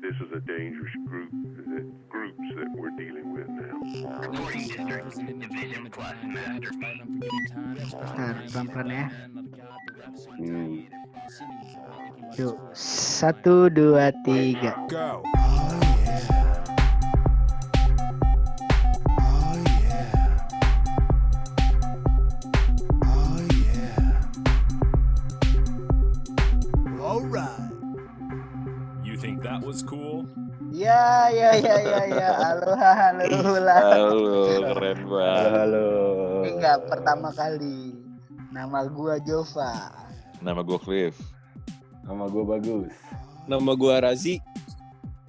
This is a dangerous group, uh, groups that we're dealing with now. Nah, pelan-pelan ya. Hmm. Yuk, satu, dua, tiga. Go. Was cool? Ya, ya, ya, ya, ya. Halo, halo, lah. Halo, keren Halo, banget. halo. Ini enggak pertama kali. Nama gua Jova. Nama gue Cliff. Nama gue bagus. Nama gua Razi.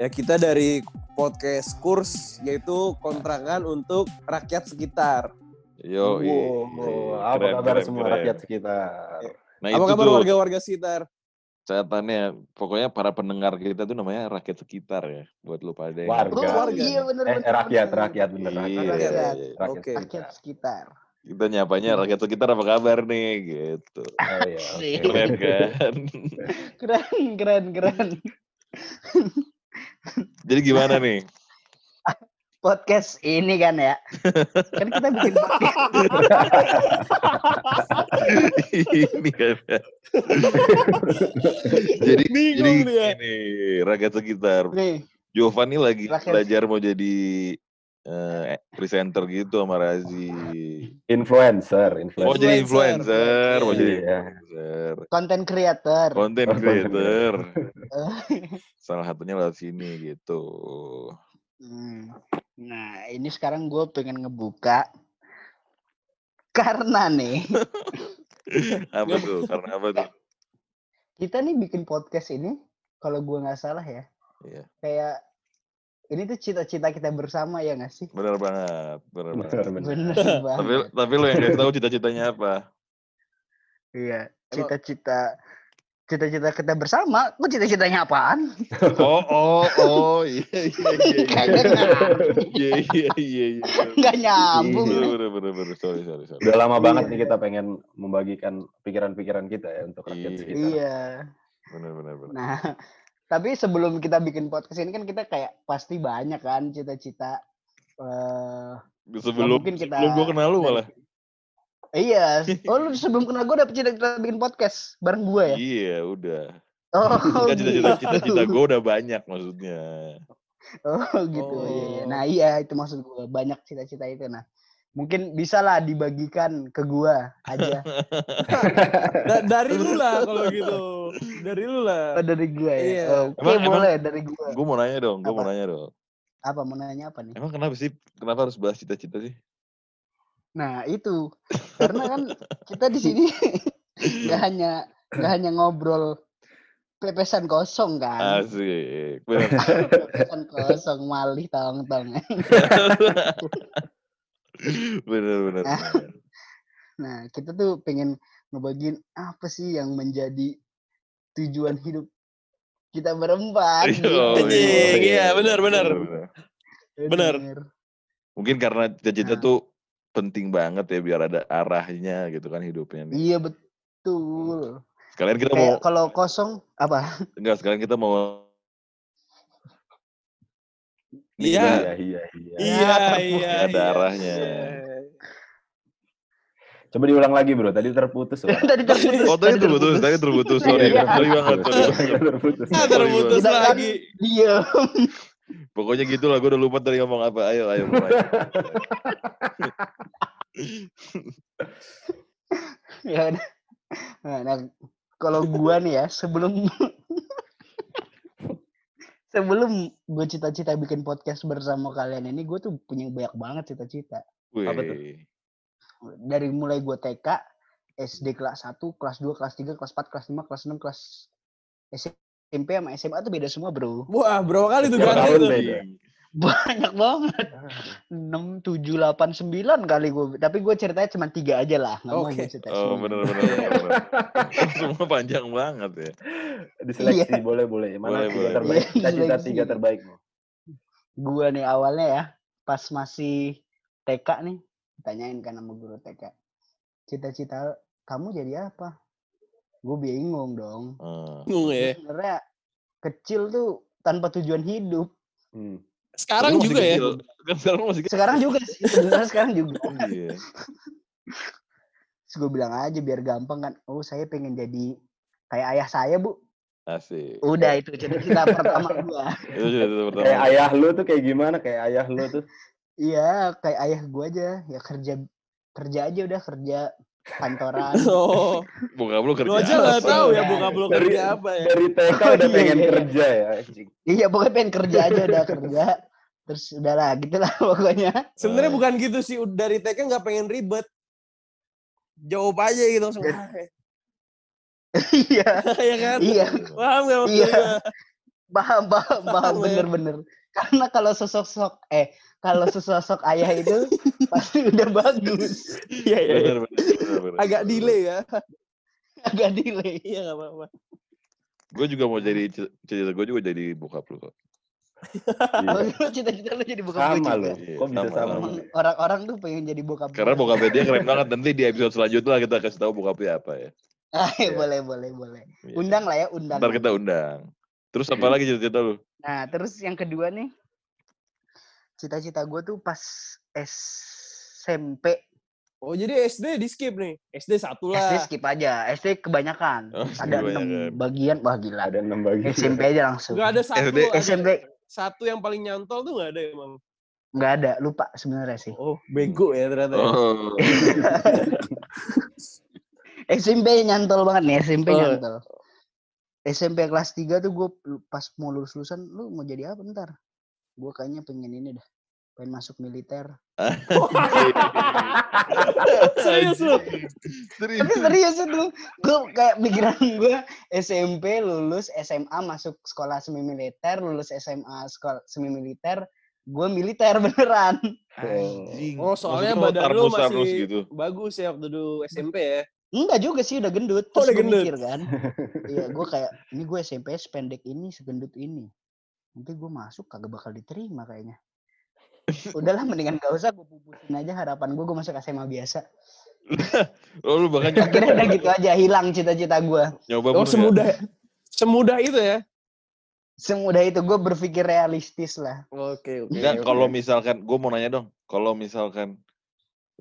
Ya kita dari podcast kurs yaitu kontrakan untuk rakyat sekitar. Yo, Wow, apa kabar semua rakyat sekitar? Nah Apa kabar warga-warga sekitar? Catatannya. Pokoknya para pendengar kita tuh namanya rakyat sekitar ya. Buat lu pada Warga. Oh, warga. iya bener Eh, bener. rakyat, bener. rakyat bener Iya, rakyat. iya, Rakyat. iya. Rakyat Oke. Rakyat sekitar. Kita nyapanya rakyat sekitar apa kabar nih gitu. Oh iya. oke. Keren kan? Keren, keren, keren. Jadi gimana nih? Podcast ini kan ya. Kan kita bikin podcast. ini kan. jadi Bingung jadi dia. ini rakyat sekitar. Nih, Giovanni lagi Rakyat- belajar mau jadi eh, presenter gitu sama Razi. Influencer, Mau influencer. jadi Influencer. influencer, mau jadi Iya. influencer. content creator. Content creator. Eh, Salah satunya lewat sini gitu. Hmm. Nah, ini sekarang gue pengen ngebuka karena nih Apa tuh? Karena apa tuh? kita nih bikin podcast ini, kalau gue nggak salah ya, Iya. kayak ini tuh cita-cita kita bersama ya nggak sih? Bener banget, bener banget. Bener, bener. Bener Tapi banget. tapi lo yang kasih tahu cita-citanya apa? Iya, cita-cita cita-cita kita bersama. Kok cita-citanya apaan? Oh oh oh iya iya iya. Kayaknya nggak- Iya iya iya iya. nggak nyambung. Bener nih. bener bener bener. Sorry sorry sorry. Udah lama banget Iya. nih kita pengen membagikan pikiran-pikiran kita ya untuk rakyat Iya. sekitar. Iya. Bener bener bener. Nah, tapi sebelum kita bikin podcast ini kan kita kayak pasti banyak kan cita-cita. eh Sebelum mungkin kita- sebelum gua kenal lu malah. Iya. Oh, lu sebelum kenal gue dapet cita-cita bikin podcast bareng gue ya? Iya udah. Oh, Kan cita-cita gitu. cita-cita gua udah banyak maksudnya. Oh, gitu. Iya, iya. Oh. Nah, iya itu maksud gue. Banyak cita-cita itu. Nah, mungkin bisa lah dibagikan ke gua aja. Da- dari lu lah kalau gitu. Dari lu lah. Oh, dari gue ya. Iya. Oke, Emang- emang- boleh dari gue. Gua mau nanya dong, gua mau nanya dong. Apa mau nanya apa nih? Emang kenapa sih? Kenapa harus bahas cita-cita sih? Nah, itu. Karena kan kita di sini nggak hanya nggak hanya ngobrol pepesan kosong kan. Asik. Pepesan kosong malih tong-tong. bener bener. Nah. Nah, kita tuh pengen ngebagiin apa sih yang menjadi tujuan hidup kita berempat. gitu. Oh, iya, bener, bener. Bener. Mungkin karena cita-cita Nah. tuh penting banget ya biar ada arahnya gitu kan hidupnya nih. Iya betul. Sekalian kita mau Kayak kalau kosong apa? enggak sekalian kita mau Nih, Iya. Iya, iya, iya. Iya, Ya, iya. ada iya. arahnya. Coba diulang lagi, Bro. Tadi terputus. Bro. tadi terputus. Oh tadi terputus, tadi terputus. Sorry, Iya. sorry banget, sorry banget. terputus. Terputus Kita kan lagi. Diam. Pokoknya gitulah, gue udah lupa tadi ngomong apa. Ayo, ayo mulai. ya udah. Nah, nah, kalau gua nih ya sebelum sebelum gue cita-cita bikin podcast bersama kalian ini gue tuh punya banyak banget cita-cita Apa tuh? Dari mulai gue TK SD kelas 1 kelas 2 kelas 3 kelas 4 kelas 5 kelas 6 kelas SMP sama SMA tuh beda semua bro Wah, berapa kali tuh Berapa ganti tahun tuh? beda? banyak banget 6, 7, 8, 9 kali gue tapi gue ceritanya cuma tiga aja lah mau Oke. cerita Oh, semua. bener, bener, bener, bener. Semua panjang banget ya. Diseleksi Iya. boleh, boleh. Boleh, Mana tiga boleh, terbaik? boleh. Cita-cita tiga terbaik. gue nih awalnya ya pas masih TK nih tanyain kan sama guru TK cita-cita kamu jadi apa gue bingung dong Eh, Bingung ya. sebenarnya kecil tuh tanpa tujuan hidup. Hmm. Sekarang Tapi lu masih juga ya. kecil. Sekarang masih kecil. Sekarang juga sih, sebenarnya sekarang juga. Iya. Terus gue bilang aja biar gampang kan. Oh saya pengen jadi kayak ayah saya bu. Asik. Udah itu cita-cita pertama gua. Itu pertama. Kayak ayah lu tuh kayak gimana? Kayak ayah lu tuh. Iya kayak ayah gua aja. Ya kerja kerja aja udah kerja kantoran. Oh, Bokap lu kerja. lu aja nggak apa? tahu ya Iya. bokap lu Dari- kerja apa ya. Dari TK udah Iya, pengen iya, iya. kerja ya. anjing. iya pokoknya pengen kerja aja udah kerja. Terus udah lah gitu lah pokoknya. Sebenarnya bukan gitu sih, udah dari TK nggak pengen ribet. Jawab aja gitu langsung. Iya. "Ah, eh." iya. Iya kan? Iya. Paham maksud Iya. Paham paham paham ya? bener-bener. Karena kalau sosok-sosok eh kalau sosok ayah itu pasti udah bagus. Iya, iya. iya. Bener, bener. Agak delay ya. Agak delay. Iya nggak apa-apa. Gue juga mau jadi cita gue juga jadi bokap lu kok. Oh, Iya. lu cita-cita lu jadi bokap Sama juga. lu. Kok bisa sama, sama? sama. Emang orang-orang tuh pengen jadi bokap Karena bokapnya dia keren banget. Nanti di episode selanjutnya kita kasih tahu bokapnya apa ya. Ah, Iya. boleh boleh boleh. Iya. Undang lah ya, undang. Ntar kita undang. Terus apa lagi cita-cita lu? Nah, terus yang kedua nih, cita-cita gue tuh pas SMP, Oh jadi SD di skip nih. SD satu SD lah. skip aja, SD kebanyakan. Oh, ada enam bagian, wah gila. Ada enam bagian. SMP aja langsung. Gak ada satu. SD ada SMP Satu yang paling nyantol tuh nggak ada emang. nggak ada, lupa sebenarnya sih. Oh bego ya ternyata. ya. Oh. SMP nyantol banget nih, SMP Oh. nyantol. SMP kelas 3 tuh gue pas mau lulus lulusan, lu mau jadi apa ntar? Gue kayaknya pengen ini dah, pengen masuk militer. Serius lu? Serius. Tapi serius itu, gue kayak pikiran gue SMP lulus SMA masuk sekolah semi militer, lulus SMA sekolah semi militer, gue militer beneran. Anjing. Oh soalnya Maksudnya badan lu masih gitu. bagus ya waktu dulu SMP ya. Enggak juga sih udah gendut, Oh, terus udah gendut. mikir kan, iya gue kayak ini gue SMP sependek ini, segendut ini, nanti gue masuk kagak bakal diterima kayaknya. Udahlah mendingan gak usah gue pupusin aja harapan gue gue masuk SMA biasa. Oh lu bahkan nyoba, Akhirnya udah gitu aja hilang cita-cita gue. nyoba Oh nggak? semudah semudah itu ya. Semudah itu gue berpikir realistis lah. Oke oke. Enggak, oke. kalau misalkan, gue mau nanya dong, kalau misalkan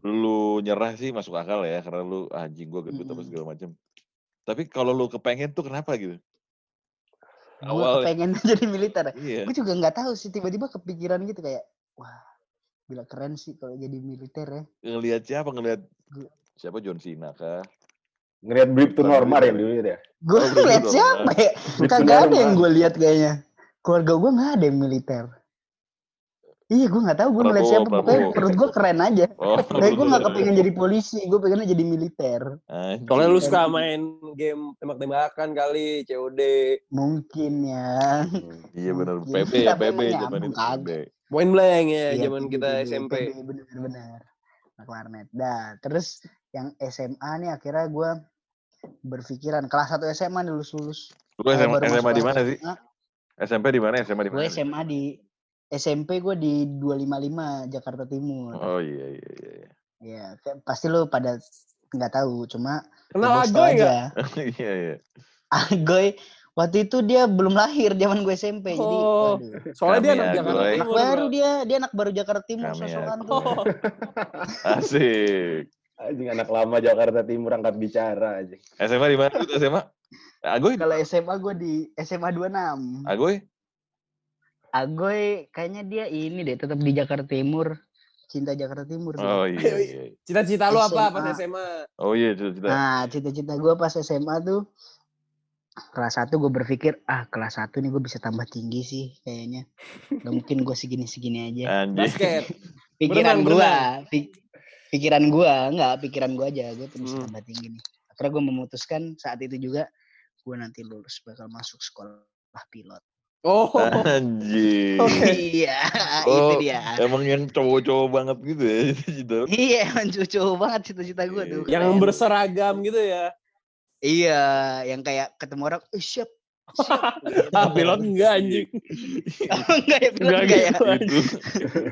lu nyerah sih masuk akal ya, karena lu ah, anjing gue gendut apa Mm-mm. segala macam. Tapi kalau lu kepengen tuh kenapa gitu? Gue pengen jadi militer. iya. Gue juga nggak tahu sih tiba-tiba kepikiran gitu kayak wah gila keren sih kalau jadi militer ya. Ngelihat siapa? Ngelihat siapa John Cena kah? Ngeliat Brip to Normal yang dulu ya. Gue Oh, dong, siapa ya? Kagak ada yang gue lihat kayaknya. Keluarga gue nggak ada yang militer. Iya gue nggak tahu gue ngeliat Prabowo, siapa pokoknya Prabowo. menurut gue keren aja. Oh, Kayak gue nggak kepengen jadi polisi, gue pengennya jadi militer. Anjing. Soalnya lu suka main game tembak-tembakan kali, COD. Mungkin ya. Hmm. Iya benar. PB ya, PB zaman itu. PB. Point blank ya Iya, zaman kita PB, SMP. Bener-bener. Anak warnet. Dah, terus yang SMA nih akhirnya gue berpikiran kelas 1 SMA nih lulus-lulus. Lu Eh, SMA, masuk SMA di mana sih? SMA. SMP di mana? SMA di Gue mana? SMA di SMP gue di 255 Jakarta Timur. Oh iya iya iya. iya. Ya, kayak pasti lu pada nggak tahu, cuma Kenal Agoy nggak? Iya iya. Agoy waktu itu dia belum lahir zaman gue SMP, jadi Oh, waduh. Soalnya dia anak Agoy. Jakarta anak Timur. baru bro. dia, dia anak baru Jakarta Timur Kami sosokan tuh. Oh, Asik. Anjing anak lama Jakarta Timur angkat bicara aja. SMA di mana? Lu SMA? Agoy? Kalau SMA gue di SMA 26. Agoy? Agoy kayaknya dia ini deh tetap di Jakarta Timur. Cinta Jakarta Timur. sih. Oh iya iya. Cita-cita lu apa pas SMA? SMA? Oh iya cita-cita. Nah, cita-cita gue pas SMA tuh kelas 1 gue berpikir ah kelas 1 nih gue bisa tambah tinggi sih kayaknya. Gak mungkin gue segini-segini aja. Anjing. Basket. Pikiran gue, pikiran gue nggak pikiran gue aja gue tuh bisa Hmm. tambah tinggi nih. Akhirnya gue memutuskan saat itu juga gue nanti lulus bakal masuk sekolah pilot. Oh, Anjing. iya, Oh, itu dia. Emang yang cowok-cowok banget gitu ya cita-cita. lu? Iya, emang cucu banget cita-cita gue tuh. yang berseragam gitu ya. Iya, yang kayak ketemu orang, eh siap, Ah, pilot enggak anjing. enggak ya, bener Enggak enggak ya? gitu.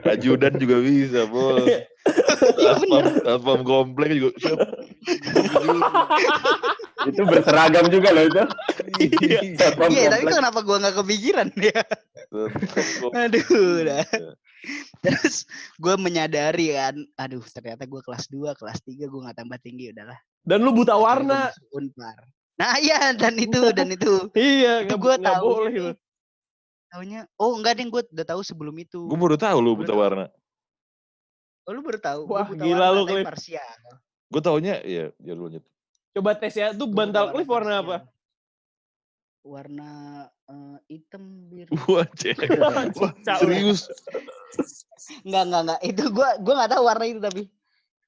ajudan juga bisa, Bos. Iya Satpam, satpam komplek juga siap. Itu berseragam juga loh itu. Satpam Iya, tapi kenapa gua nggak kepikiran ya? Aduh, dah. Terus gue menyadari kan, aduh ternyata gue kelas 2, kelas 3 gue nggak tambah tinggi udahlah. Dan lu buta warna. Unpar. Nah iya dan itu dan itu. Iya, Itu nggak tahu boleh lu. Taunya, oh enggak deh gue udah tahu sebelum itu. Gue baru tahu lu buta warna. Oh lu baru tahu? Gua Wah, buta gila warna, lu, Cliff. parsial. Gue taunya ya, ya lu lanjut. Coba tes ya, tuh bantal cliff warna apa? Warna eh, hitam biru. Wah, cek. Wah, serius. Enggak enggak enggak. Itu gua gua nggak tahu warna itu tapi.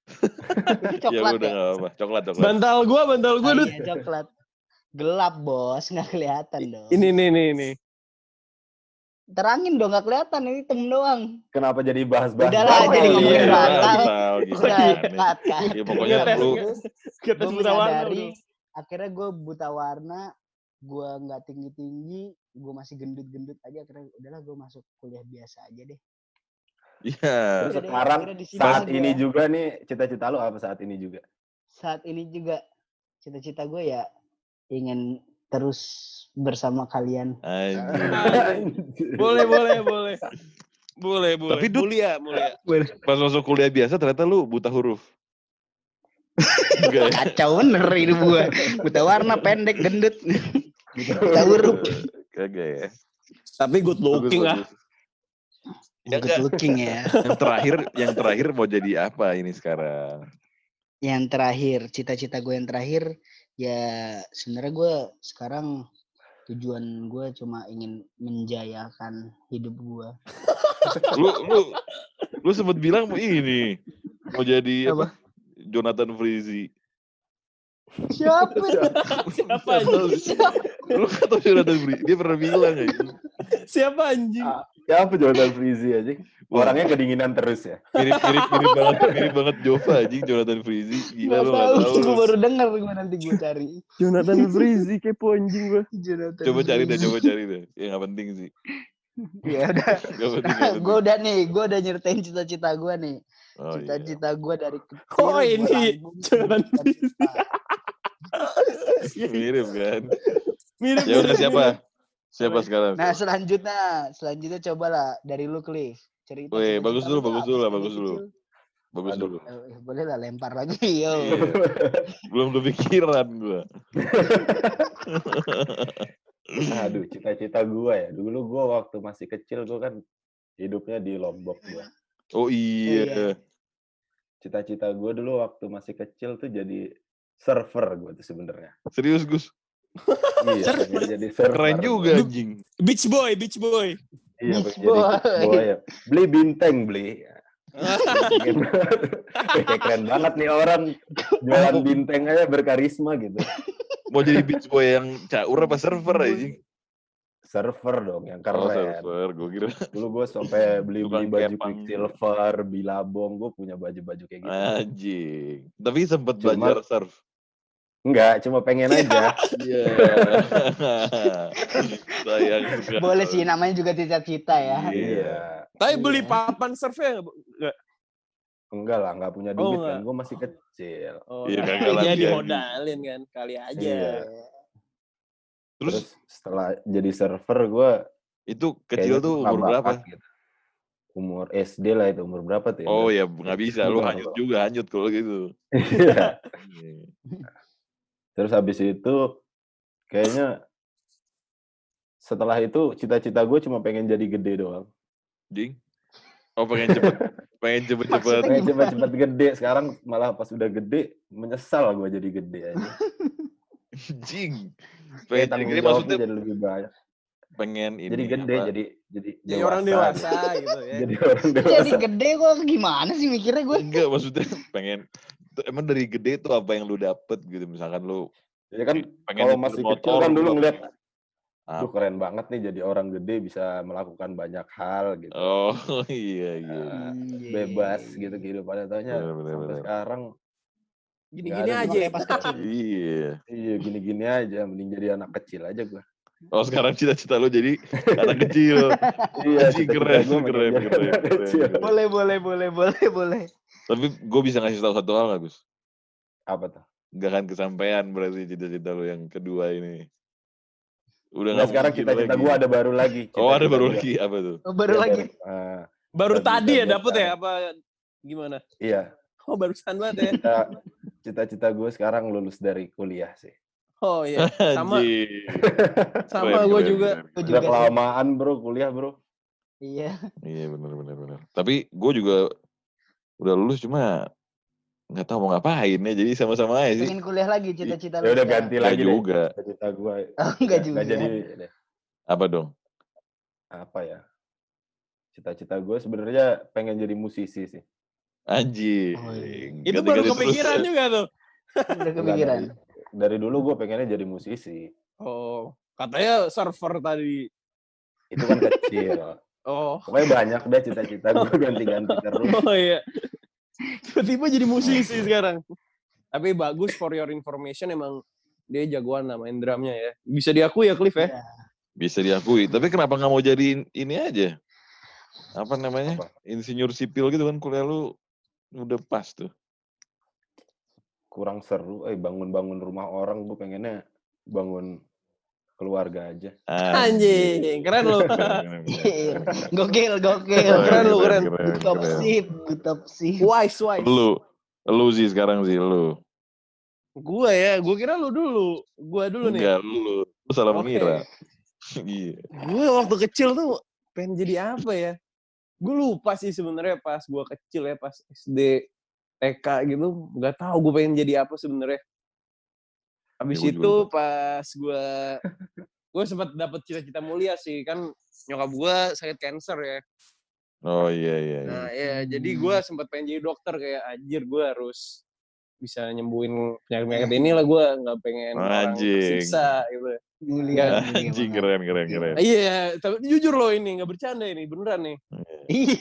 Itu Ya coklat udah ya. enggak apa. Coklat, coklat. Bantal gua, bantal gua Oh, iya, coklat. Gelap bos, nggak kelihatan dong. Ini nih nih nih. Terangin dong, nggak kelihatan ini hitam doang. Kenapa jadi bahas-bahas? Udahlah, bantal? jadi iya, ngomongin iya. bantal. Udah, cut, cut. Ya pokoknya lu gue buta warna. menyadari udah. akhirnya gue buta warna gue nggak tinggi tinggi gue masih gendut gendut aja akhirnya udahlah gue masuk kuliah biasa aja deh Iya. Sekarang saat gua. ini juga nih cita-cita lu apa saat ini juga? saat ini juga cita-cita gue ya ingin terus bersama kalian. Boleh, boleh, boleh. Boleh, boleh. Tapi, Dut- mulia, mulia. Pas masuk kuliah biasa ternyata lu buta huruf. Kacau bener hidup gue buta warna pendek gendut buta huruf Kagak ya. Tapi good looking ah. Bagus, bagus. Ya good enggak. looking ya Yang terakhir, yang terakhir mau jadi apa ini sekarang? yang terakhir cita-cita gue yang terakhir ya sebenarnya gue sekarang tujuan gue cuma ingin menjayakan hidup gue Lu lu lu sempat bilang mau ini mau jadi apa? Jonathan Frizi. siapa Siapa siapa Lu kata Jonathan Frizi, dia pernah bilang ya. Siapa anjing? Ah, Ya apa Jordan Frizi aja? Orangnya kedinginan terus ya. Mirip mirip mirip banget mirip banget Jova anjing Jonathan Frizi. Gila lu enggak tahu, gue baru denger gue nanti gue cari. Jonathan Frizi kepo anjing gua. Jonathan Coba cari deh, Frizzy. coba cari deh. Ya nggak penting sih. Ya udah, gue udah nih, gue udah nyeritain cita-cita gue nih. Oh, iya. Cita-cita gue dari kecil. Oh, ini Jonathan cita-cita. Mirip kan? Mirip. Ya udah mirip, siapa? Siapa sekarang? Nah selanjutnya, selanjutnya cobalah dari lu Cliff. Cerita. Bagus lu dulu, bagus dulu lah, bagus dulu. Bagus Aduh. dulu. Eh, boleh lah lempar lagi, yo. Iya. Belum kepikiran gua. Aduh, cita-cita gua ya. Dulu gua waktu masih kecil gua kan hidupnya di Lombok gua. Oh iya. Cita-cita gua dulu waktu masih kecil tuh jadi server gua tuh sebenarnya. Serius Gus. Iya, jadi server. Keren juga anjing. Beach boy, beach boy. Iya, Beach jadi boy. beach boy ya. Beli bintang beli. Keren banget nih orang jualan bintang aja berkarisma gitu. Mau jadi beach boy yang caur apa server anjing? Server dong yang Oh, keren. server. Gua kira Dulu gue sampai beli-beli Tukang baju kepang. Quicksilver, Bilabong, gue punya baju-baju kayak gitu. anjing. Tapi sempet Cuma- belajar surf. Enggak, cuma pengen aja. Iya. Sayang sekali. Boleh sih, namanya juga cita-cita ya. Iya. Tapi beli Iya. papan surfnya nggak? Enggak lah, enggak punya Oh, duit kan. enggak. Gue masih kecil. Oh, Iya, lagi, jadi lagi. modalin kan kali aja. Iya. Terus Terus setelah jadi server gue itu kecil tuh umur berapa? Gitu. Umur SD lah itu, umur berapa tuh? ya? Oh ya nggak bisa, lu Enggak, hanyut enggak. juga hanyut kalau gitu. Terus habis itu kayaknya setelah itu cita-cita gue cuma pengen jadi gede doang. Jing. Oh pengen cepet, pengen cepet-cepet. Pengen cepet-cepet gede. Sekarang malah pas udah gede menyesal gue jadi gede aja. Jing. Pengen jadi gede maksudnya jadi lebih banyak. pengen ini. jadi gede, apa, jadi jadi Jadi orang dewasa gitu ya. Jadi orang dewasa. Jadi gede kok gimana sih mikirnya gue? Enggak maksudnya pengen. Emang dari gede tuh apa yang lu dapet gitu misalkan lu Ya kan pengen kalau masih motor, kecil kan dulu lu ngeliat, apa? Duh keren banget nih jadi orang gede bisa melakukan banyak hal gitu. Oh iya iya. Nah, iya, bebas iya, gitu kehidupannya. Taunya Bener, bener, sampai bener. sekarang Gini-gini aja. Kayak pas kecil. Iya. iya gini-gini aja. Mending jadi anak kecil aja gua. Oh sekarang cita-cita lu jadi anak kecil. Iya, Anjing, cita-cita keren, keren, keren, keren, kecil. keren. Boleh, boleh, boleh, boleh, boleh. Tapi gue bisa ngasih tahu satu hal nggak Gus? Apa tuh? Gak akan kesampaian berarti cita-cita lu yang kedua ini. Udah Nah, nggak sekarang cita-cita gua ada baru lagi. Oh ada baru lagi apa tuh? Oh, baru Iya, lagi. Baru Cita-cita tadi ya dapet ya apa gimana? iya, Oh barusan banget ya. cita, cita-cita gue sekarang lulus dari kuliah sih. Oh iya, sama sama gue juga. Udah kelamaan bro kuliah bro. Iya. Iya benar benar benar. Tapi gue juga udah lulus cuma nggak tahu mau ngapain ya. Jadi sama-sama aja sih. Pengen kuliah lagi cita-cita Ya udah sekarang. ganti Nggak lagi juga. Cita-cita gue. Oh, enggak juga. jadi deh. Apa dong? apa ya? Cita-cita gue sebenarnya pengen jadi musisi sih. Anjing. Oh. Itu baru kepikiran ya. juga tuh. Udah kepikiran. dari, dari dulu gue pengennya jadi musisi. Oh, katanya server tadi. Itu kan kecil. Oh, Pokoknya banyak deh cita-cita gue ganti-ganti terus. oh iya. Tiba-tiba jadi musisi sekarang. Tapi bagus for your information emang dia jagoan lah main drumnya ya. Bisa diakui ya Cliff ya. Iya. Bisa diakui. Tapi kenapa nggak mau jadi ini aja? Apa namanya? Apa? Insinyur sipil gitu kan kuliah lu udah pas tuh. Kurang seru. Eh bangun-bangun rumah orang gue pengennya bangun keluarga aja. Anjing, keren lu. Gokil, gokil. Keren lu, keren. Good top sip, good top sip. Wise, wise. Lu, lu sih sekarang sih lu. Gua ya, gua kira lu dulu. Gua dulu nih. Enggak, lu. Lu salah Oke. mengira. Iya. Gue waktu kecil tuh pengen jadi apa ya? Gue lupa sih sebenarnya pas gue kecil ya, pas SD, TK gitu, nggak tahu gue pengen jadi apa sebenarnya. Habis Ya, juga itu lupa. pas gue gue sempat dapat cita-cita mulia sih kan nyokap gue sakit cancer ya. Oh iya iya. iya. Nah ya jadi gue sempat pengen jadi dokter kayak anjir gue harus bisa nyembuhin penyakit-penyakit ini lah gue nggak pengen orang Anjing. tersiksa gitu. Mulia, Anjing keren keren keren. Iya, tapi jujur loh ini nggak bercanda ini beneran nih. Iya,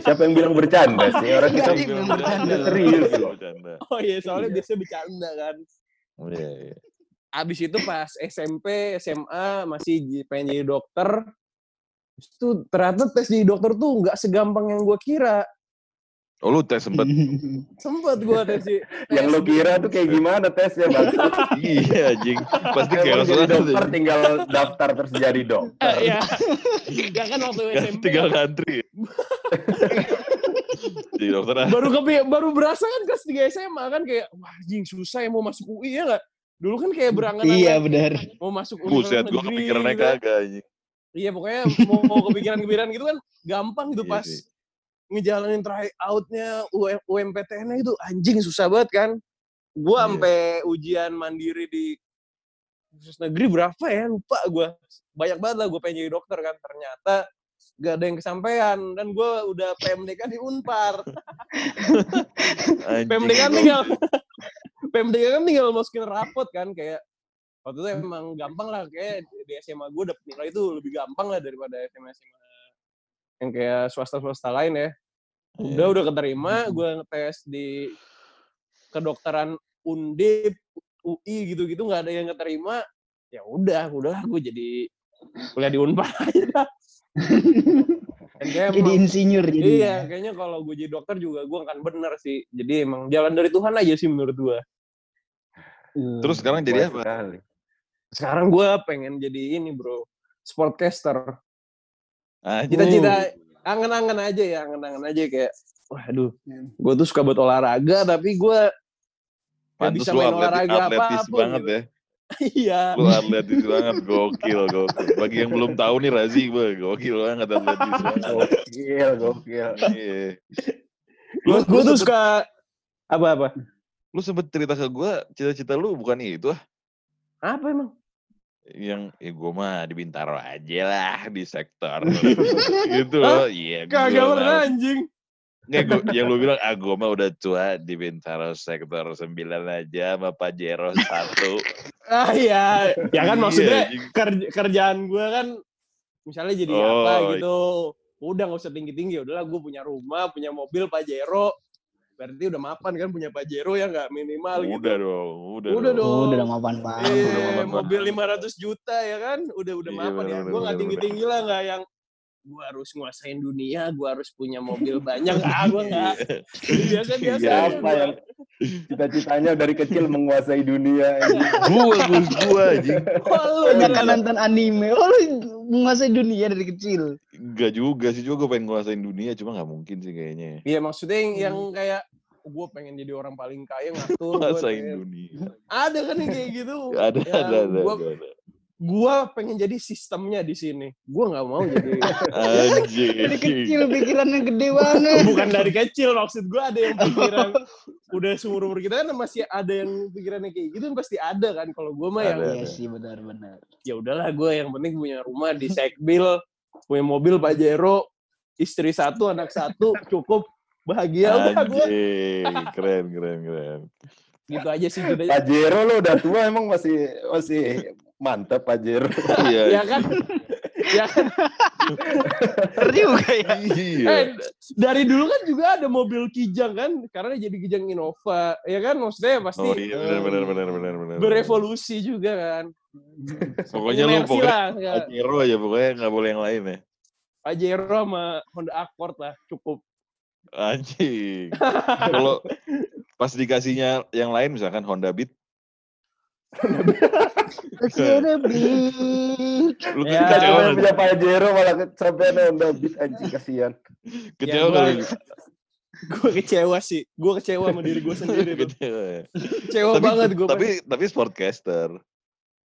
siapa yang bilang bercanda sih? Orang kita bilang bercanda serius loh. Oh iya, soalnya Iya. biasanya bercanda kan. Iya iya. Abis itu pas SMP, SMA masih pengen jadi dokter. Terus tuh ternyata tes jadi dokter tuh nggak segampang yang gue kira. Oh lu tes sempet Sempet gue tes di Yang lo kira tuh kayak gimana tesnya bang? iya anjing. Pasti kayak jadi dokter langsung tinggal daftar terus jadi dokter. Eh, ya. Gak kan waktu SMP tinggal ngantri. Jadi dokter ah. baru kepi baru berasa kan kelas 3 SMA kan kayak wah anjing susah ya mau masuk UI ya nggak? Dulu kan kayak berangan Iya, benar. mau masuk Buset, universitas gua negeri kepikirannya gitu kan. kagak anjing. Iya pokoknya mau, mau kepikiran-kepikiran gitu kan gampang gitu Iya pas sih. ngejalanin try out-nya UM, UMPTN-nya itu anjing susah banget kan. Gua Iya. sampai ujian mandiri di universitas negeri berapa ya lupa gua. Banyak banget lah gue pengen jadi dokter kan ternyata gak ada yang kesampaian dan gua udah PMDK di Unpar. PMDK kan tinggal PMDK kan tinggal masukin rapot kan kayak waktu itu emang gampang lah kayak di SMA gue dapet nilai itu lebih gampang lah daripada SMA SMA yang kayak swasta swasta lain ya udah Iya. udah keterima gue ngetes di kedokteran undip UI gitu gitu nggak ada yang keterima ya udah udah gue jadi kuliah di unpar aja Jadi emang- insinyur Iya, jadinya. kayaknya kalau gue jadi dokter juga gue akan bener sih. Jadi emang jalan dari Tuhan aja sih menurut gue. Terus sekarang jadi apa? sekali. Sekarang gue pengen jadi ini bro, sportcaster. Cita-cita angen-angen aja ya, angen-angen aja kayak, waduh, gue tuh suka buat olahraga tapi gue nggak Pantes bisa main atletis, olahraga atletis apa pun banget gitu. ya. Iya. Lu atletis banget, gokil, gokil. Bagi yang belum tahu nih Razi, gue gokil banget atletis banget. Gokil, gokil. Iya. Gue lu tuh suka apa-apa. Lu sempet cerita ke gue, cita-cita lu bukan itu ah. Apa emang? Yang, eh gue mah di Bintaro aja lah, di sektor. gitu loh. Iya, Kagak pernah anjing. Nggak, gua, yang lu bilang, ah gue mah udah tua di Bintaro sektor 9 aja sama Pajero 1. Ah iya, ya kan maksudnya Iya, anjing. kerja- kerjaan gue kan misalnya jadi apa Oh, gitu udah nggak usah tinggi tinggi udahlah gue punya rumah punya mobil pajero berarti udah mapan kan punya Pajero ya nggak minimal gitu. Udah dong, udah, Udah dong. dong. Oh, udah mapan banget. Eh, udah mapan mobil banget. 500 juta ya kan, udah udah Iya, mapan ya. Gue nggak bener, tinggi tinggi lah nggak yang gue harus nguasain dunia, gue harus punya mobil banyak. Ah, gue nggak. Biasa biasa. Iya, Siapa yang cita-citanya dari kecil menguasai dunia? Gua, Gus, gua anjing. Oh, lu nonton anime. Oh, lu menguasai dunia dari kecil. Enggak juga sih, juga gue pengen nguasain dunia, cuma nggak mungkin sih kayaknya. Iya maksudnya yang, yang Hmm. kayak gue pengen jadi orang paling kaya ngatur. gua Nguasain dunia. Ada kan yang kayak gitu. Ada, Yang ada, ada, gua, ada, ada. Gua pengen jadi sistemnya di sini. Gua nggak mau jadi. Anjing. Dari kecil pikirannya gede banget. Bukan dari kecil maksud gua ada yang pikiran udah seumur umur kita kan masih ada yang pikirannya kayak gitu pasti ada kan. Kalau gua mah yang. Iya sih benar-benar. ya udahlah gua yang penting punya rumah di Sekbil, punya mobil Pajero, istri satu, anak satu, cukup bahagia udah gua. Keren, keren, keren. Gitu aja sih gitu. Pajero lo udah tua emang masih masih mantap Pajero. Iya. ya kan? ya kan? Bener juga ya. Iya. Eh, dari dulu kan juga ada mobil Kijang kan, karena jadi Kijang Innova, ya kan? Maksudnya pasti Oh iya, benar, eh, benar, benar, benar, benar. berevolusi juga kan. Pokoknya lu pokoknya lah, ya. Pajero aja, pokoknya nggak boleh yang lain ya. Pajero sama Honda Accord lah, cukup. Anjing. Kalau pas dikasihnya yang lain misalkan Honda Beat, A beat. lu Ya, kecewa punya Pajero malah sampai Honda Beat anjing kasihan. Kecewa Ya, lu? Gue kecewa sih, gue kecewa sama diri gue sendiri. Kecewa ya. Kecewa Tapi, banget gue. tapi, tapi sportcaster.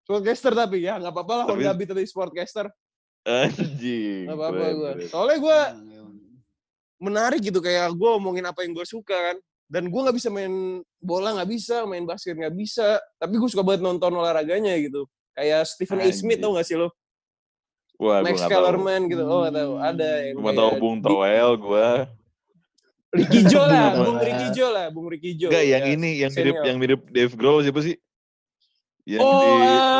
Sportcaster tapi ya, nggak apa-apa lah Tapi- Honda Beat tapi Sportcaster. Anjing. Nggak apa-apa gue. Soalnya gue menarik gitu kayak gue omongin apa yang gue suka kan dan gue nggak bisa main bola nggak bisa main basket nggak bisa tapi gue suka banget nonton olahraganya gitu kayak Stephen A. Smith tau gak sih lo Wah, gue Max. Kellerman gitu oh nggak tahu ada yang Cuma kayak tahu Bung Toel gue. Ricky Jo lah Bung. Ricky Jo lah Bung Ricky Jo Enggak, yang ya, ini yang mirip yang mirip Dave Grohl siapa sih? Yang Oh, di.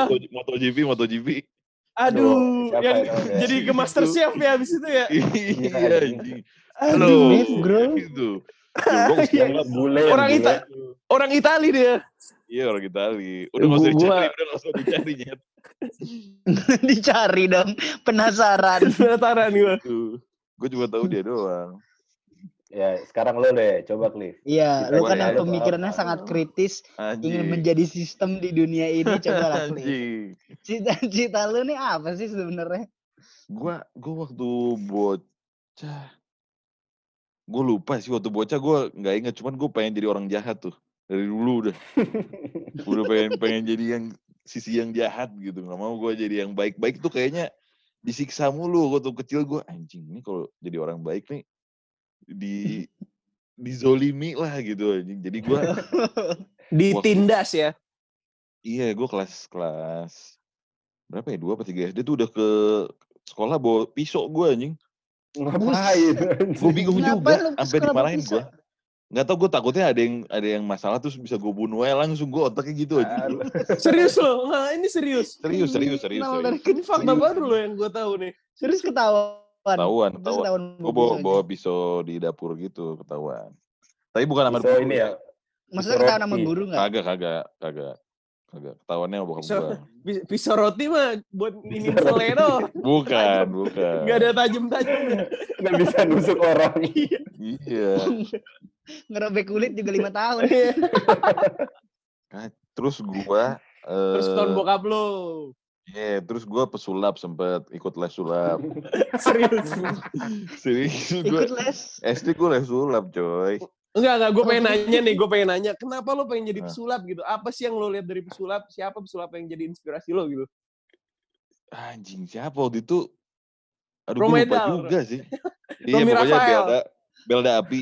Moto- MotoGP, MotoGP. aduh Siapa yang ya jadi ke Master Chef ya abis itu ya Iya, anjing. anjing. aduh Halo. Dave Grohl. Gitu. Ya, gua Iya. Bule, Orang bule. Ita- orang Itali dia Iya orang Itali. Udah nggak usah Gua- dicari, udah nggak usah dicari nyet. Dicari dong. Penasaran. penasaran gue Tuh. Gue cuma tahu dia doang. Ya, sekarang lo deh, coba Cliff. Iya, lu kan yang ya, pemikirannya apa? sangat kritis, ingin Anjing. menjadi sistem di dunia ini, coba lah. Cita-cita lu nih apa sih sebenarnya? Gua gua waktu bocah gue lupa sih waktu bocah gue nggak inget cuman gue pengen jadi orang jahat tuh dari dulu udah. Udah pengen pengen jadi yang sisi yang jahat gitu nggak mau gue jadi yang baik-baik tuh kayaknya disiksa mulu waktu kecil gue anjing ini kalau jadi orang baik nih di dizolimi lah gitu anjing. Jadi gue ditindas ya? Iya gue kelas kelas berapa ya dua apa tiga SD tuh udah ke sekolah bawa pisau gue anjing Ngapain? gue bingung Ngapain juga sampai dimarahin gue nggak tau gue takutnya ada yang ada yang masalah terus bisa gue bunuh aja langsung gue otaknya gitu aja serius loh nah ini serius. Serius serius serius, serius. dari ini fakta baru loh yang gue tahu nih? Serius ketahuan. ketahuan ketahuan. ketahuan gue bawa bawa pisau di dapur gitu ketahuan. Tapi bukan sama So, guru ini ya, Maksudnya ketahuan sama Roti. guru nggak? kagak kagak kagak kagak ketahuannya bokap Pisau- gue Pis- pisau roti mah buat ini seleno bukan bukan. Nggak ada tajem-tajemnya nggak bisa nusuk orang. iya. Ngerobek kulit juga lima tahun. terus gua terus eh tahun bokap lo iya, terus gua pesulap sempet ikut les sulap. Serius? Serius gua Ikut les. SD gua les sulap coy enggak enggak gue pengen nanya nih gue pengen nanya kenapa lo pengen jadi pesulap gitu? Apa sih yang lo lihat dari pesulap? Siapa pesulap yang jadi inspirasi lo gitu? Anjing siapa waktu itu? Aduh gua lupa juga sih. Iya pokoknya Rafael. Belda Belda api.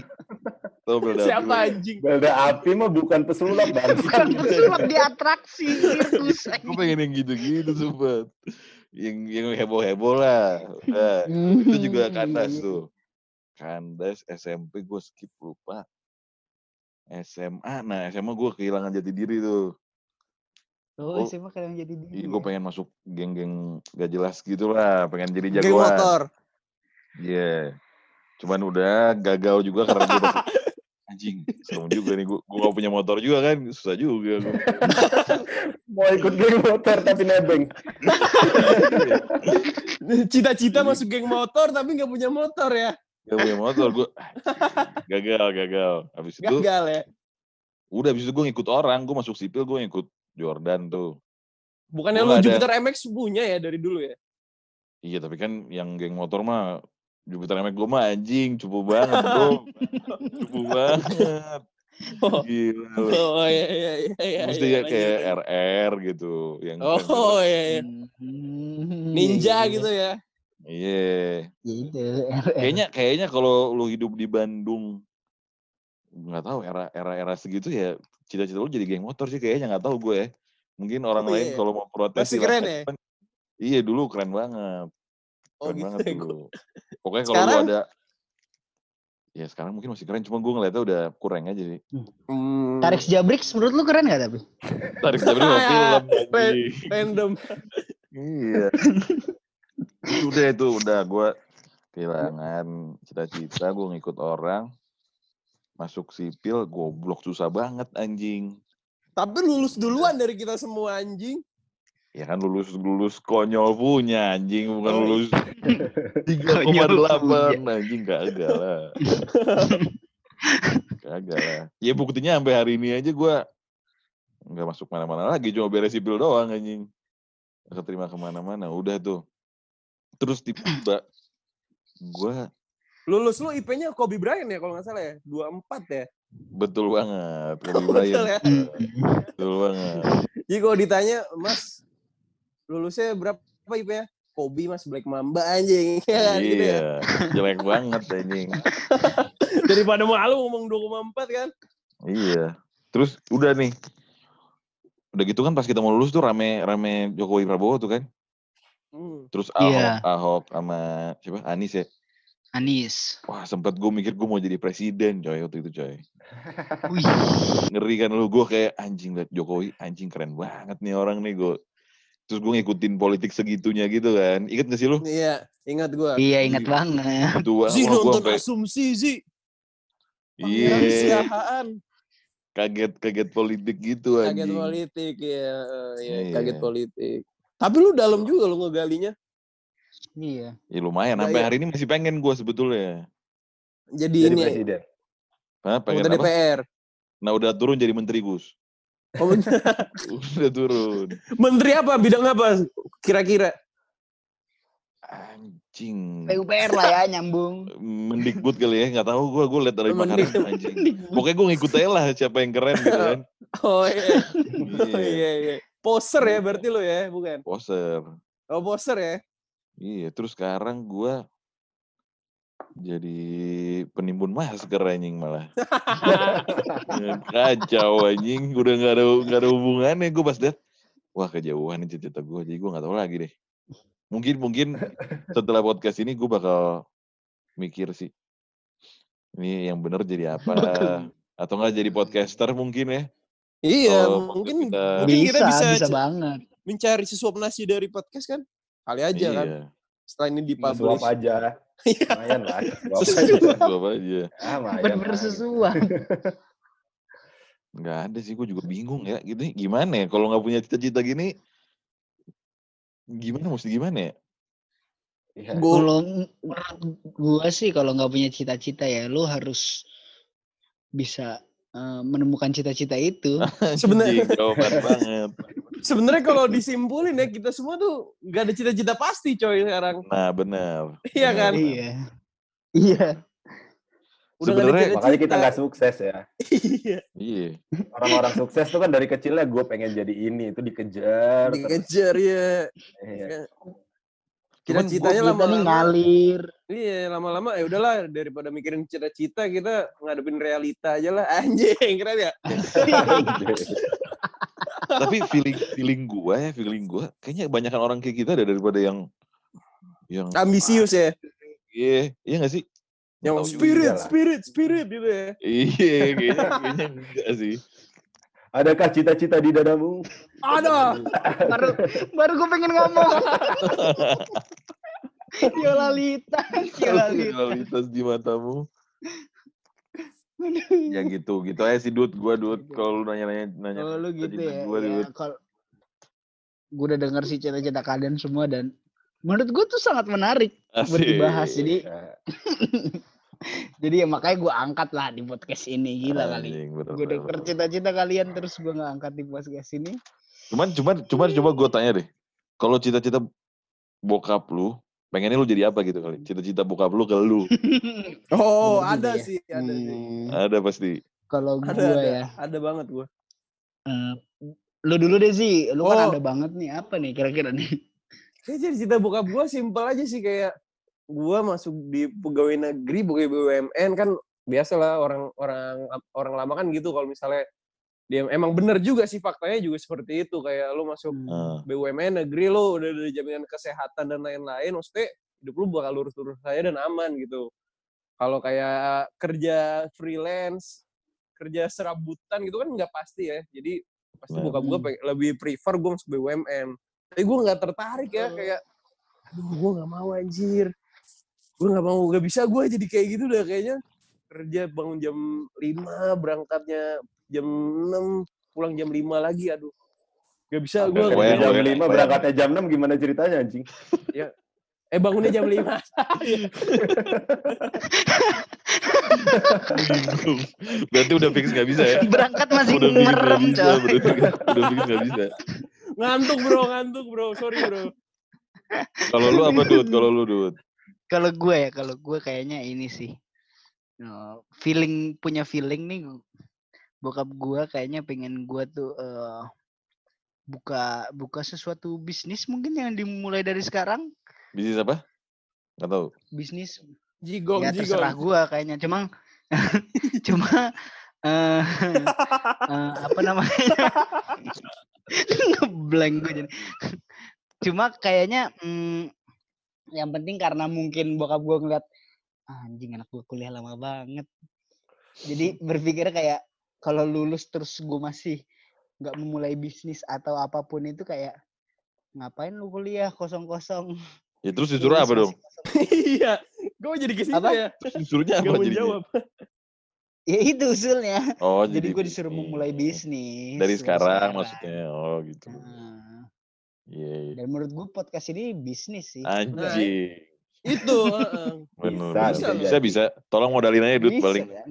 Tahu Belda siapa api anjing? Belda api mah bukan pesulap bang. Bukan pesulap di atraksi gue pengen yang gitu-gitu sumpah. Yang yang heboh-heboh lah. Udah. itu juga kandas tuh. Kandas SMP gue skip lupa SMA nah SMA gue kehilangan jati diri tuh Oh, Oh. SMA kalian jadi dia. gue pengen masuk geng-geng gak jelas gitu lah pengen jadi geng jagoan motor Iya. Cuman udah gagal juga karena gue anjing anjing serem juga nih gue gue gak punya motor juga kan susah juga gue Mau ikut geng motor tapi nebeng. Cita-cita masuk geng motor tapi nggak punya motor ya. Gak punya motor gue gagal gagal habis itu Gagal ya. udah habis itu gue ngikut orang gue masuk sipil gue ngikut Jordan tuh Bukannya lu ada- Jupiter MX punya ya dari dulu ya? iya tapi kan yang geng motor mah Jupiter MX gue mah anjing cupu banget bro cupu banget Oh, gila lu. oh iya iya iya. iya, mesti iya, ya kayak lanjut. RR gitu yang Oh iya iya. Ninja iya, gitu ya. Iya Gitu. kayaknya kayaknya kalau lu hidup di Bandung nggak tahu era era era segitu ya cita-cita lu jadi geng motor sih kayaknya nggak tahu gue ya. mungkin orang Oh, lain iya. kalau mau protes Masih silahkan. keren ya? Iya dulu keren banget Oh keren gitu banget ya. dulu pokoknya kalau lu Sekarang? ada ya sekarang mungkin masih keren cuma gue ngeliatnya udah kurang aja sih Hmm, Tarik Jabrix menurut lu keren gak tapi? tarik film Pen- anjing. random. iya udah itu udah. Gue kehilangan cita-cita gue ngikut orang. Masuk sipil goblok susah banget anjing. Tapi lulus duluan dari kita semua anjing. ya kan lulus lulus konyol punya anjing. Bukan Oh, lulus Konyol 3,8 anjing. Kagak lah. Kagak lah. Ya buktinya sampai hari ini aja gue nggak masuk mana-mana lagi. Cuma beres sipil doang anjing. Nggak keterima ke mana-mana. Udah tuh terus tiba-tiba gue Lulus lu IP-nya Kobe Bryant ya kalau nggak salah ya? 24 ya? betul banget Kobe Betul Bryant ya? Betul banget Jadi kalau ditanya, Mas, lulusnya berapa IP-nya? Kobe mas Black Mamba anjing. Ya kan, gitu ya. iya jelek banget anjing Daripada malu ngomong 2,4 kan? Iya. Terus udah nih. Udah gitu kan pas kita mau lulus tuh rame rame Jokowi Prabowo tuh kan. Hmm. Terus Ahok, Iya. Ahok sama siapa? Anies ya. Anis. Wah sempet gue mikir gue mau jadi presiden coy waktu itu coy. Wih. Ngeri kan lu gue kayak anjing liat Jokowi anjing keren banget nih orang nih gue. Terus gue ngikutin politik segitunya gitu kan. Ingat gak sih lu? Iya, ingat gua. Iya ingat banget. Itu Zi nonton sampai asumsi Zi. iya Pangeran Siahaan. kaget kaget politik gitu Kaget anjing. politik ya. Iya, Iya. kaget politik. Tapi lu dalam juga lu ngegalinya. Iya. Ya lumayan Udah, sampai ya. hari ini masih pengen gue sebetulnya. Jadi, Jadi ini presiden. Hah, pengen anggota apa? DPR. Nah udah turun jadi menteri Gus. Oh, men- Udah turun. Menteri apa? Bidang apa? Kira-kira. Anjing. PUPR lah ya nyambung. Mendikbud kali ya, nggak tahu gue gue liat dari makanan anjing. Pokoknya gue ngikut aja lah siapa yang keren gitu kan. Oh iya. Oh, Iya. iya, iya. Poser ya berarti lu ya, bukan? Poser. Oh, poser ya. Iya, terus sekarang gue jadi penimbun masker anjing malah. Kacau anjing, udah nggak ada nggak ada hubungannya gue pas liat. Wah kejauhan nih cita-cita gue, jadi gue nggak tahu lagi deh. Mungkin mungkin setelah podcast ini gue bakal mikir sih. Ini yang bener jadi apa? Atau enggak jadi podcaster mungkin ya? Iya, Kalau mungkin kita- mungkin Bisa, kita bisa, bisa, banget. mencari sesuap nasi dari podcast kan? Kali aja kan. iya. Setelah ini Suap dipublish. aja. Iya. Lumayan lah. Suap Sesuap. aja. Ah, Bener lah. sesuai. Nggak ada sih, gue juga bingung ya. Gitu, gimana ya? Kalau nggak punya cita-cita gini, gimana mesti gimana ya? Iya. Gua- Kalau gua sih kalau nggak punya cita-cita ya lu harus bisa eh, menemukan cita-cita itu. Sebenarnya- banget. Sebenarnya kalau disimpulin ya kita semua tuh nggak ada cita-cita pasti coy sekarang. Nah, benar. Iya Benar, kan? Iya. Iya. Udah Sebenarnya- Makanya kita nggak sukses ya. Iya. Iya. Orang-orang sukses tuh kan dari kecilnya gue pengen jadi ini, itu dikejar. terus. Dikejar ya. Iya. Cita-citanya lama-lama. ngalir. Iya, lama-lama ya udahlah daripada mikirin cita-cita kita ngadepin realita aja lah. Anjing, keren ya? Tapi feeling feeling gue ya, feeling gue, kayaknya kebanyakan orang kayak kita ada daripada yang yang Ambisius ya. Iya, iya nggak sih? Yang spirit, spirit, spirit gitu ya. Iya, kayaknya, kayaknya enggak sih. Adakah cita-cita di dadamu? Ada. Baru baru gue pengen ngomong. Yolalita, Yolalita. Realitas di matamu. ya gitu gitu aja sih Dut gua Dut kalau lu nanya-nanya nanya Oh lu gitu ya. gua, ya kalau gue udah denger sih cita-cita kalian semua dan menurut gue tuh sangat menarik buat Asik. dibahas. Jadi Ya, jadi ya makanya gue angkat lah di podcast ini gila kali. Anjing, Gue denger bener. cita-cita kalian terus gue nggak angkat di podcast ini. Cuman cuman cuman coba gue tanya deh. Kalau cita-cita bokap lu, pengennya lu jadi apa gitu kali? Cita-cita bokap lu ke lu. Oh, Bener ada ya. sih, ada sih. Hmm, Ada pasti. kalau gue ada, ya, ada banget gue. eh, lu dulu deh sih, lu kan Oh. ada banget nih apa nih kira-kira nih? Kayak jadi cita bokap gue simpel aja sih kayak gue masuk di pegawai negeri, pegawai BUMN kan biasa lah orang orang orang lama kan gitu kalau misalnya dia emang bener juga sih faktanya juga seperti itu kayak lu masuk Hmm. BUMN negeri lo udah ada jaminan kesehatan dan lain-lain maksudnya hidup lu bakal lurus-lurus saja dan aman gitu. Kalau kayak kerja freelance kerja serabutan gitu kan nggak pasti ya jadi pasti bokap gue lebih prefer gue masuk BUMN tapi gue nggak tertarik ya kayak aduh gue nggak mau anjir gue nggak mau nggak bisa gue jadi kayak gitu dah kayaknya kerja bangun jam 5 berangkatnya jam 6 pulang jam 5 lagi aduh gak bisa gue Kerja jam goyang, 5 goyang. berangkatnya jam 6 gimana ceritanya anjing? eh bangunnya jam 5 Berarti udah fix nggak bisa ya? Berangkat masih Udah fix nggak merem bisa, berarti udah fix nggak bisa. ngantuk bro ngantuk bro sorry bro Kalau lu apa Dut? Kalau lu Dut? Kalau gue ya, kalau gue kayaknya ini sih. eh, feeling punya feeling nih bokap gue kayaknya pengen gue tuh eh, buka buka sesuatu bisnis mungkin yang dimulai dari sekarang Bisnis apa? Nggak tahu. bisnis jigong ya jigong terserah gue kayaknya cuma cuma eh eh, apa namanya ngeblank gue jadi cuma kayaknya mm, yang penting karena mungkin bokap gue ngeliat "Ah, anjing anak gue kuliah lama banget jadi berpikir kayak kalau lulus terus gue masih nggak memulai bisnis atau apa pun itu kayak ngapain lu kuliah kosong-kosong Ya terus disuruh apa dong? iya gue jadi ke situ Apa? ya Disuruhnya apa mau jadinya? jawab ya itu usulnya Oh, jadi gue disuruh memulai bisnis Dari dari sekarang maksudnya. Oh gitu. Nah, Iya. iya. dan menurut gue podcast ini bisnis sih Anjing. itu heeh. Bener, Bisa, bisa bisa, bisa, Tolong modalin aja Bisa, paling. kan?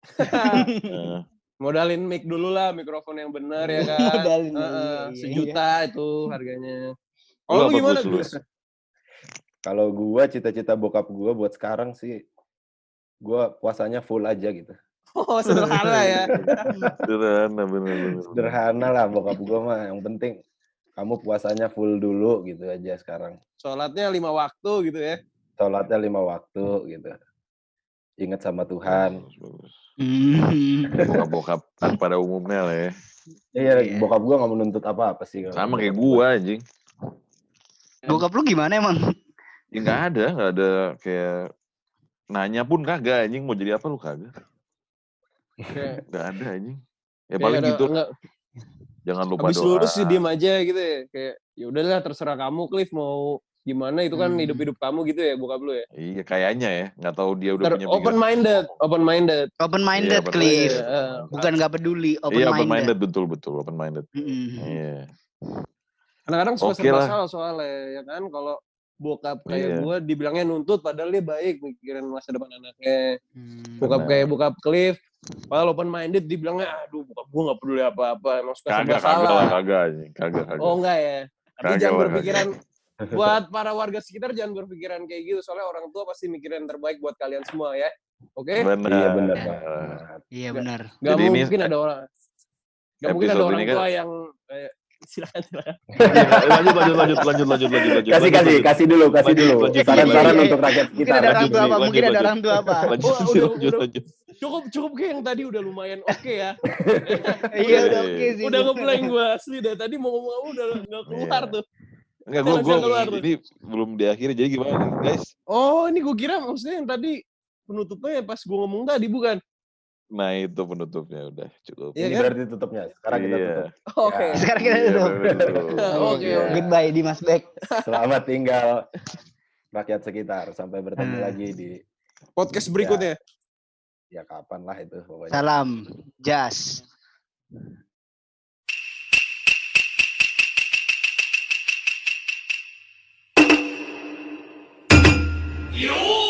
Modalin mic dulu lah mikrofon yang benar ya kan Modalin dulu, Heeh, iya, iya. sejuta itu harganya oh lu gimana Gus, lu? Kalau gua cita-cita bokap gua buat sekarang sih gua puasanya full aja gitu. oh sederhana ya Sederhana bener bener. Sederhana lah bokap gua mah yang penting kamu puasanya full dulu gitu aja sekarang. sholatnya lima waktu gitu ya Sholatnya lima waktu gitu. Ingat sama Tuhan. Bagus. Hmm. Bokap-bokap pada umumnya lah ya. Iya, Iya. bokap gua nggak menuntut apa-apa sih. Sama kayak bokap gua. anjing. Bokap lu gimana emang? Ya nggak ada, nggak ada kayak nanya pun kagak anjing mau jadi apa lu kagak. kayak Nggak ada anjing. Ya paling ada- gitu. enggak, Jangan lupa habis doa. lulus sih diem aja gitu ya kayak ya udahlah terserah kamu Cliff mau gimana itu kan Hmm. hidup hidup kamu gitu ya bokap lu ya Iya kayaknya ya, nggak tahu dia udah Ter punya open minded open minded Open minded, Iya, open Cliff. minded. Iya, Bukan nggak peduli, open Iya open minded. minded betul betul open minded. Mm-mm. Iya. kadang-kadang suka Oke serba salah soalnya ya kan kalau bokap kayak Iya. gua dibilangnya nuntut padahal dia baik mikirin masa depan anaknya Hmm. bokap kayak bokap Cliff padahal open minded dibilangnya aduh gua nggak peduli apa-apa emang suka Kagak kagak lah salah kagak anjing, kagak kagak. oh enggak ya tapi Kagak jangan berpikiran buat para warga sekitar jangan berpikiran kayak gitu soalnya orang tua pasti mikirin yang terbaik buat kalian semua ya oke Benar. Iya benar. Iya benar. Gak Jadi ini mungkin ada orang Gak mungkin ada orang kan- tua yang eh, silakan silakan. Iya, lanjut, lanjut, lanjut, lanjut, lanjut, lanjut, lanjut. Kasih, lanjut, kasih, lanjut. kasih dulu, kasih lanjut, dulu. Saran-saran untuk rakyat kita. Mungkin ada orang tua apa? Mungkin ada orang tua apa? Lanjut, oh, udah, lanjut, udah, lanjut. Cukup, cukup kayak yang tadi udah lumayan oke okay ya. Iya, udah oke okay sih. Udah ngeblank gue asli dah. Tadi mau ngomong apa udah nggak keluar iya. tuh. Enggak, gue, gue, ini belum diakhiri, jadi gimana guys? Oh, ini gue kira maksudnya yang tadi penutupnya pas gue ngomong tadi, bukan? Nah itu penutupnya udah cukup. Iya Ini kan? berarti tutupnya. Sekarang kita Iya. tutup. Oke. Ya. Sekarang kita Iya, tutup. tutup. Oke, Iya. oke. Goodbye Dimas Beck. Selamat tinggal rakyat sekitar. Sampai bertemu Hmm. lagi di Podcast berikutnya. Ya kapan lah itu pokoknya. Salam, Jas. Yo!